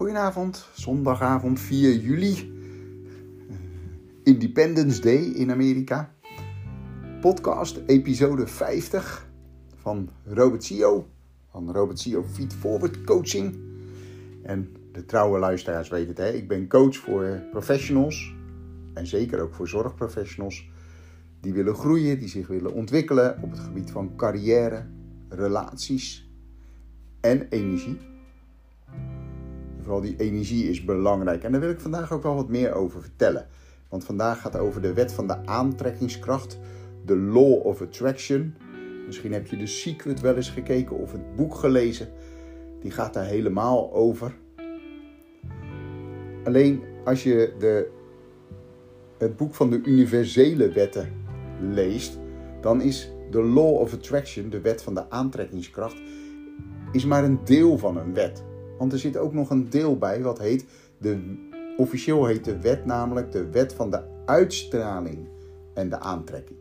Goedenavond, zondagavond 4 juli. Independence Day in Amerika. Podcast episode 50 van Robert Sio. Van Robert Sio Feed Forward Coaching. En de trouwe luisteraars weten het, hè? ik ben coach voor professionals. En zeker ook voor zorgprofessionals. Die willen groeien, die zich willen ontwikkelen op het gebied van carrière, relaties en energie. Vooral die energie is belangrijk. En daar wil ik vandaag ook wel wat meer over vertellen. Want vandaag gaat het over de wet van de aantrekkingskracht, de Law of Attraction. Misschien heb je The Secret wel eens gekeken of het boek gelezen. Die gaat daar helemaal over. Alleen als je de, het boek van de universele wetten leest, dan is de Law of Attraction, de wet van de aantrekkingskracht, is maar een deel van een wet. Want er zit ook nog een deel bij wat heet, de, officieel heet de wet namelijk de wet van de uitstraling en de aantrekking.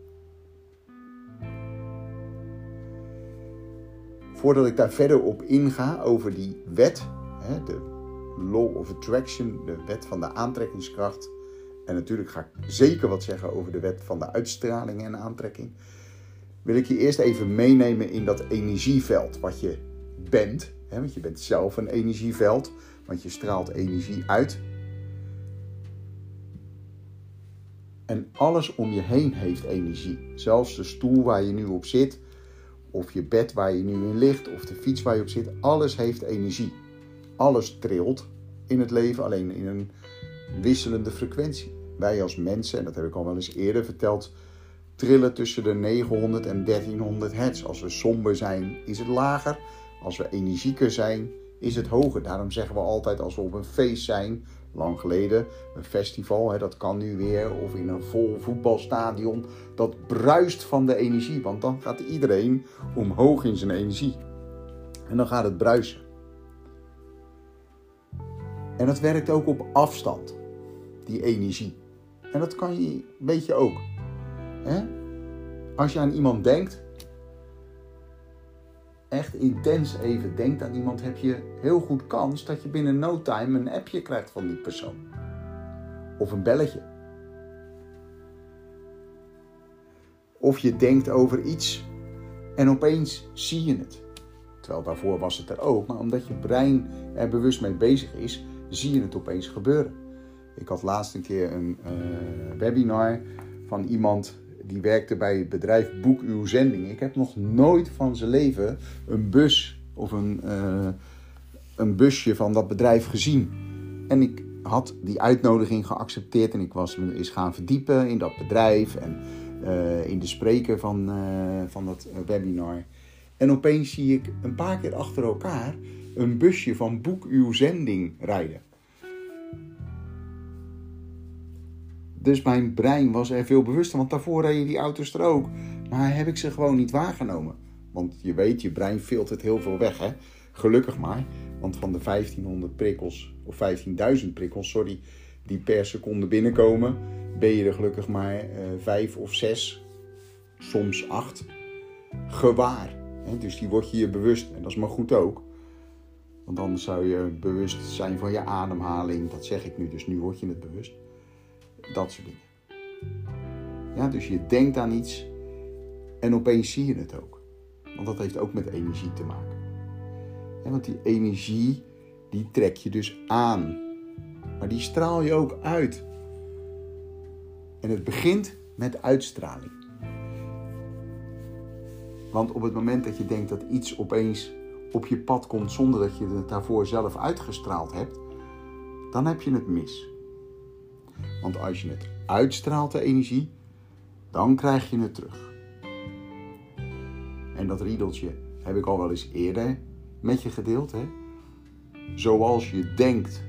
Voordat ik daar verder op inga over die wet, de Law of Attraction, de wet van de aantrekkingskracht. En natuurlijk ga ik zeker wat zeggen over de wet van de uitstraling en aantrekking. Wil ik je eerst even meenemen in dat energieveld wat je bent Want je bent zelf een energieveld, want je straalt energie uit. En alles om je heen heeft energie. Zelfs de stoel waar je nu op zit, of je bed waar je nu in ligt, of de fiets waar je op zit, alles heeft energie. Alles trilt in het leven, alleen in een wisselende frequentie. Wij als mensen, en dat heb ik al wel eens eerder verteld, trillen tussen de 900 en 1300 hertz. Als we somber zijn, is het lager. Als we energieker zijn, is het hoger. Daarom zeggen we altijd als we op een feest zijn, lang geleden, een festival, hè, dat kan nu weer, of in een vol voetbalstadion, dat bruist van de energie. Want dan gaat iedereen omhoog in zijn energie. En dan gaat het bruisen. En dat werkt ook op afstand, die energie. En dat kan je, weet je ook. Hè? Als je aan iemand denkt, echt intens even denkt aan iemand, heb je heel goed kans dat je binnen no time een appje krijgt van die persoon. Of een belletje. Of je denkt over iets en opeens zie je het. Terwijl daarvoor was het er ook, maar omdat je brein er bewust mee bezig is, zie je het opeens gebeuren. Ik had laatst een keer een uh, webinar van iemand die werkte bij het bedrijf Boek Uw Zending. Ik heb nog nooit van zijn leven een bus of een, uh, een busje van dat bedrijf gezien. En ik had die uitnodiging geaccepteerd en ik was me eens gaan verdiepen in dat bedrijf en uh, in de spreker van, uh, van dat webinar. En opeens zie ik een paar keer achter elkaar een busje van Boek Uw Zending rijden. Dus mijn brein was er veel bewuster, want daarvoor reden die auto's er ook. Maar heb ik ze gewoon niet waargenomen. Want je weet, je brein filtert heel veel weg, hè. Gelukkig maar. Want van de 1500 prikkels, of 15.000 prikkels, sorry, die per seconde binnenkomen, ben je er gelukkig maar uh, vijf of zes, soms acht, gewaar. Hè? Dus die word je je bewust. En dat is maar goed ook. Want dan zou je bewust zijn van je ademhaling. Dat zeg ik nu, dus nu word je het bewust. Dat soort dingen. Ja, dus je denkt aan iets en opeens zie je het ook. Want dat heeft ook met energie te maken. Ja, want die energie, die trek je dus aan. Maar die straal je ook uit. En het begint met uitstraling. Want op het moment dat je denkt dat iets opeens op je pad komt zonder dat je het daarvoor zelf uitgestraald hebt, dan heb je het mis. Want als je het uitstraalt, de energie, dan krijg je het terug. En dat riedeltje heb ik al wel eens eerder met je gedeeld. Hè? Zoals je denkt,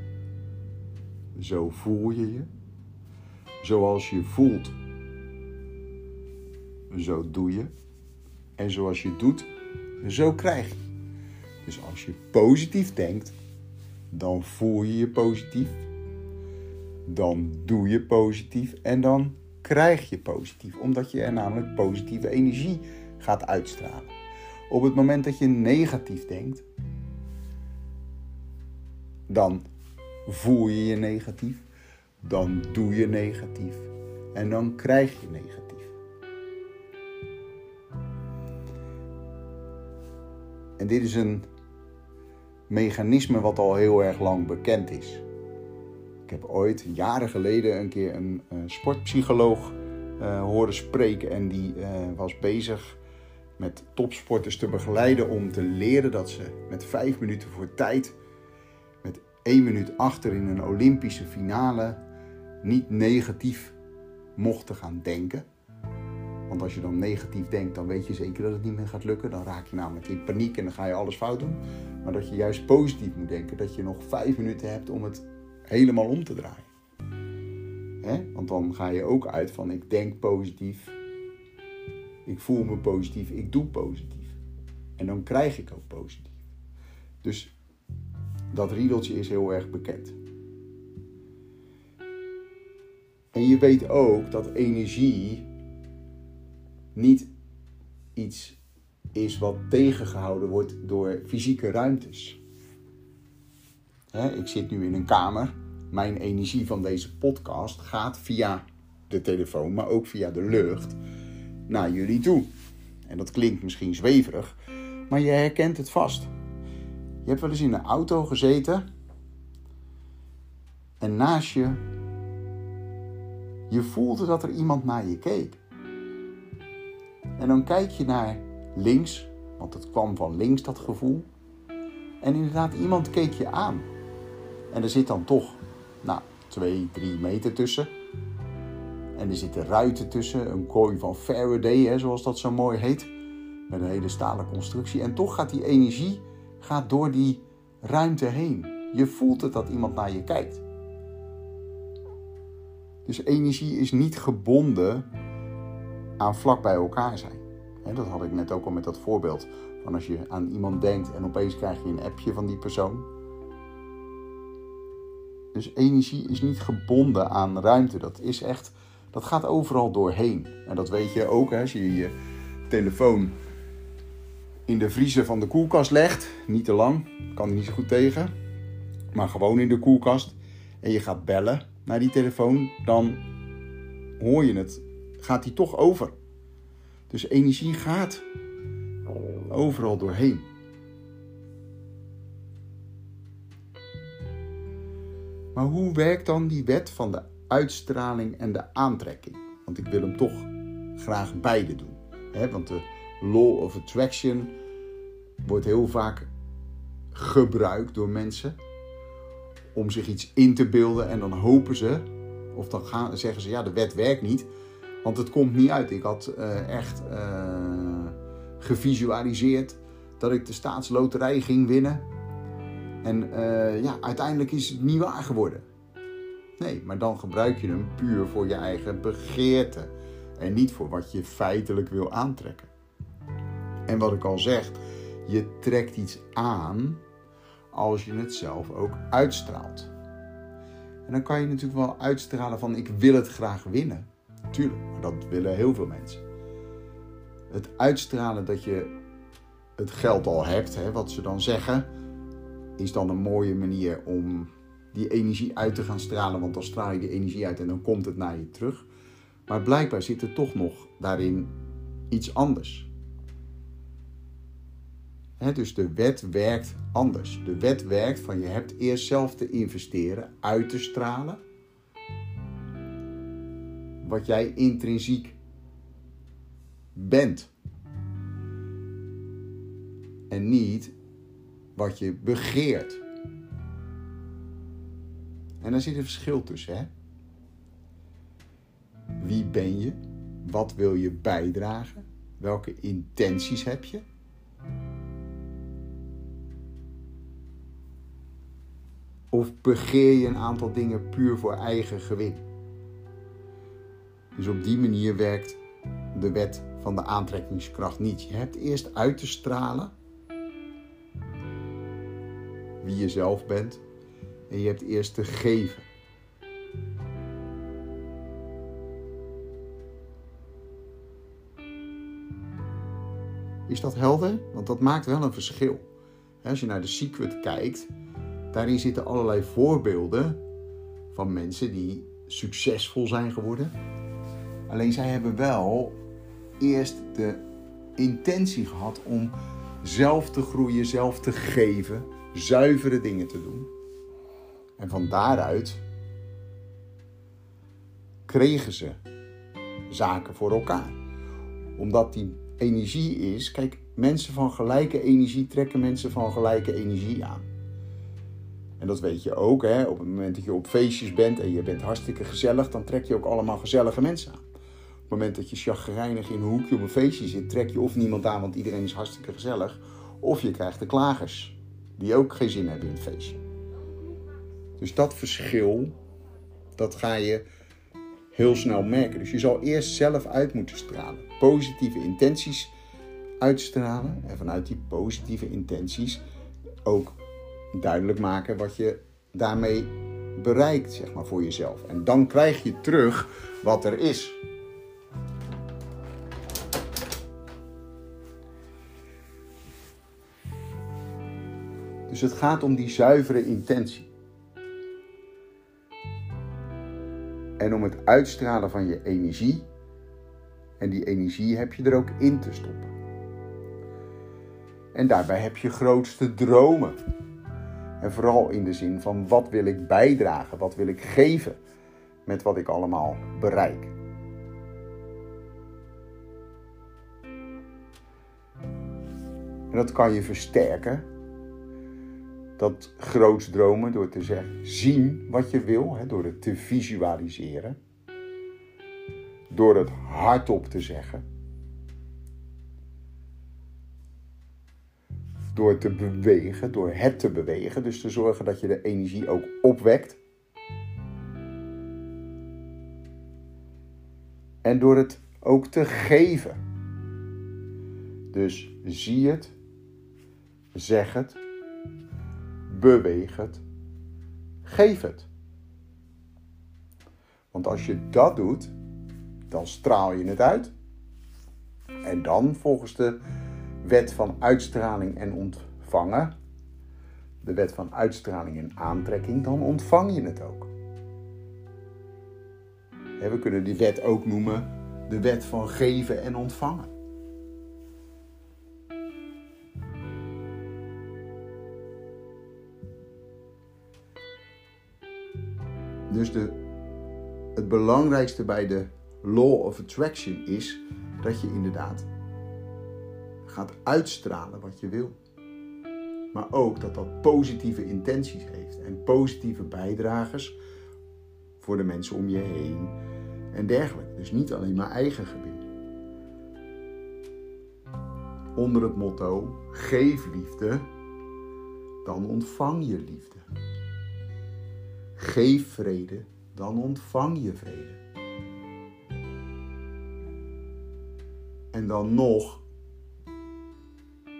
zo voel je je. Zoals je voelt, zo doe je. En zoals je doet, zo krijg je. Dus als je positief denkt, dan voel je je positief dan doe je positief en dan krijg je positief. Omdat je er namelijk positieve energie gaat uitstralen. Op het moment dat je negatief denkt, dan voel je je negatief, dan doe je negatief en dan krijg je negatief. En dit is een mechanisme wat al heel erg lang bekend is. Ik heb ooit, jaren geleden, een keer een, sportpsycholoog uh, horen spreken. En die uh, was bezig met topsporters te begeleiden om te leren dat ze met vijf minuten voor tijd, met één minuut achter in een Olympische finale, niet negatief mochten gaan denken. Want als je dan negatief denkt, dan weet je zeker dat het niet meer gaat lukken. Dan raak je namelijk in paniek en dan ga je alles fout doen. Maar dat je juist positief moet denken. Dat je nog vijf minuten hebt om het helemaal om te draaien. Want dan ga je ook uit van ik denk positief. Ik voel me positief. Ik doe positief. En dan krijg ik ook positief. Dus dat riedeltje is heel erg bekend. En je weet ook dat energie niet iets is wat tegengehouden wordt door fysieke ruimtes. Ik zit nu in een kamer. Mijn energie van deze podcast gaat via de telefoon, maar ook via de lucht naar jullie toe. En dat klinkt misschien zweverig, maar je herkent het vast. Je hebt wel eens in een auto gezeten en naast je, je voelde dat er iemand naar je keek. En dan kijk je naar links, want het kwam van links dat gevoel. En inderdaad, iemand keek je aan. En er zit dan toch, nou, twee, drie meter tussen. En er zitten ruiten tussen, een kooi van Faraday, hè, zoals dat zo mooi heet. Met een hele stalen constructie. En toch gaat die energie gaat door die ruimte heen. Je voelt het dat iemand naar je kijkt. Dus energie is niet gebonden aan vlak bij elkaar zijn. dat had ik net ook al met dat voorbeeld. Van als je aan iemand denkt en opeens krijg je een appje van die persoon. Dus energie is niet gebonden aan ruimte. Dat is echt, dat gaat overal doorheen. En dat weet je ook als je je telefoon in de vriezer van de koelkast legt. Niet te lang, kan er niet zo goed tegen. Maar gewoon in de koelkast. En je gaat bellen naar die telefoon. Dan hoor je het gaat die toch over. Dus energie gaat overal doorheen. Maar hoe werkt dan die wet van de uitstraling en de aantrekking? Want ik wil hem toch graag beide doen. Want de law of attraction wordt heel vaak gebruikt door mensen om zich iets in te beelden en dan hopen ze, of dan gaan, zeggen ze ja, de wet werkt niet, want het komt niet uit. Ik had uh, echt uh, gevisualiseerd dat ik de staatsloterij ging winnen. En uh, ja, uiteindelijk is het niet waar geworden. Nee, maar dan gebruik je hem puur voor je eigen begeerte. En niet voor wat je feitelijk wil aantrekken. En wat ik al zeg, je trekt iets aan als je het zelf ook uitstraalt. En dan kan je natuurlijk wel uitstralen van ik wil het graag winnen. Tuurlijk, maar dat willen heel veel mensen. Het uitstralen dat je het geld al hebt, hè, wat ze dan zeggen, is dan een mooie manier om die energie uit te gaan stralen. Want dan straal je die energie uit en dan komt het naar je terug. Maar blijkbaar zit er toch nog daarin iets anders. dus de wet werkt anders. De wet werkt van je hebt eerst zelf te investeren, uit te stralen wat jij intrinsiek bent. En niet wat je begeert. En daar zit een verschil tussen, hè? Wie ben je? Wat wil je bijdragen? Welke intenties heb je? Of begeer je een aantal dingen puur voor eigen gewin? Dus op die manier werkt de wet van de aantrekkingskracht niet. Je hebt eerst uit te stralen wie je zelf bent en je hebt eerst te geven. Is dat helder? Want dat maakt wel een verschil. Als je naar de secret kijkt, daarin zitten allerlei voorbeelden van mensen die succesvol zijn geworden. Alleen zij hebben wel eerst de intentie gehad om zelf te groeien, zelf te geven, zuivere dingen te doen. En van daaruit kregen ze zaken voor elkaar. Omdat die energie is, kijk, mensen van gelijke energie trekken mensen van gelijke energie aan. En dat weet je ook, hè? op het moment dat je op feestjes bent en je bent hartstikke gezellig, dan trek je ook allemaal gezellige mensen aan. Op het moment dat je chagrijnig in een hoekje op een feestje zit, trek je of niemand aan, want iedereen is hartstikke gezellig, of je krijgt de klagers, die ook geen zin hebben in het feestje. Dus dat verschil, dat ga je heel snel merken. Dus je zal eerst zelf uit moeten stralen. Positieve intenties uitstralen en vanuit die positieve intenties ook duidelijk maken wat je daarmee bereikt, zeg maar, voor jezelf. En dan krijg je terug wat er is. Dus het gaat om die zuivere intentie. En om het uitstralen van je energie. En die energie heb je er ook in te stoppen. En daarbij heb je grootste dromen. En vooral in de zin van wat wil ik bijdragen, wat wil ik geven met wat ik allemaal bereik. En dat kan je versterken. Dat groots dromen door te zeggen, zien wat je wil, hè, door het te visualiseren. Door het hardop te zeggen. door te bewegen, door het te bewegen. Dus te zorgen dat je de energie ook opwekt. En door het ook te geven. Dus zie het, zeg het, beweeg het, geef het. Want als je dat doet, dan straal je het uit. En dan volgens de wet van uitstraling en ontvangen, de wet van uitstraling en aantrekking, dan ontvang je het ook. We kunnen die wet ook noemen de wet van geven en ontvangen. Dus de, het belangrijkste bij de law of attraction is dat je inderdaad gaat uitstralen wat je wil. Maar ook dat dat positieve intenties heeft en positieve bijdragers voor de mensen om je heen en dergelijke. Dus niet alleen maar eigen gebied. Onder het motto: geef liefde, dan ontvang je liefde. Geef vrede, dan ontvang je vrede. En dan nog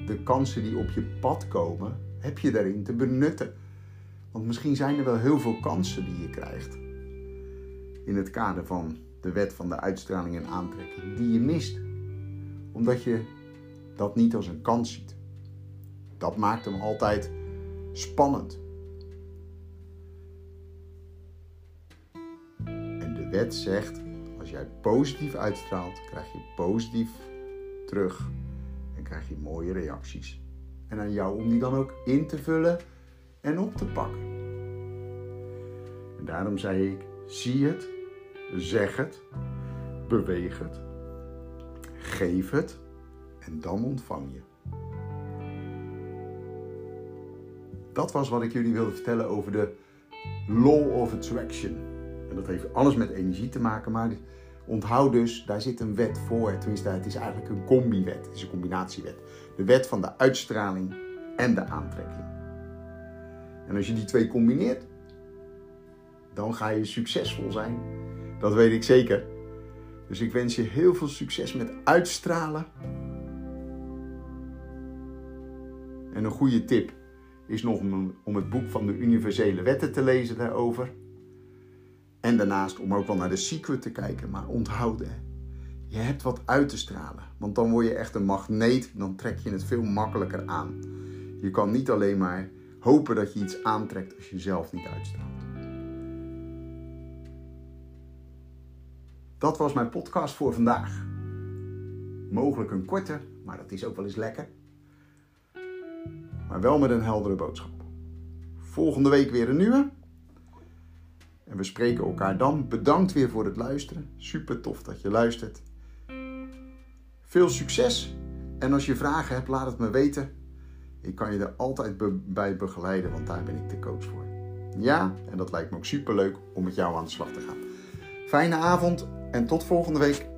de kansen die op je pad komen, heb je daarin te benutten. Want misschien zijn er wel heel veel kansen die je krijgt. In het kader van de wet van de uitstraling en aantrekking, die je mist. Omdat je dat niet als een kans ziet. Dat maakt hem altijd spannend. Wet zegt, als jij positief uitstraalt, krijg je positief terug krijg je mooie reacties. En aan jou om die dan ook in te vullen en op te pakken. En daarom zei ik: zie het, zeg het, beweeg het, geef het en dan ontvang je. Dat was wat ik jullie wilde vertellen over de Law of Attraction. En dat heeft alles met energie te maken, maar Onthoud dus, daar zit een wet voor. Tenminste, het is eigenlijk een combi-wet. Het is een combinatiewet. De wet van de uitstraling en de aantrekking. En als je die twee combineert, dan ga je succesvol zijn. Dat weet ik zeker. Dus ik wens je heel veel succes met uitstralen. En een goede tip is nog om het boek van de universele wetten te lezen daarover. En daarnaast om ook wel naar de secret te kijken. Maar onthouden, je hebt wat uit te stralen. Want dan word je echt een magneet. Dan trek je het veel makkelijker aan. Je kan niet alleen maar hopen dat je iets aantrekt als je zelf niet uitstraalt. Dat was mijn podcast voor vandaag. Mogelijk een korte, maar dat is ook wel eens lekker. Maar wel met een heldere boodschap. Volgende week weer een nieuwe. En we spreken elkaar dan. Bedankt weer voor het luisteren. Super tof dat je luistert. Veel succes. En als je vragen hebt, laat het me weten. Ik kan je er altijd bij begeleiden, want daar ben ik de coach voor. Ja, en dat lijkt me ook super leuk om met jou aan de slag te gaan. Fijne avond en tot volgende week.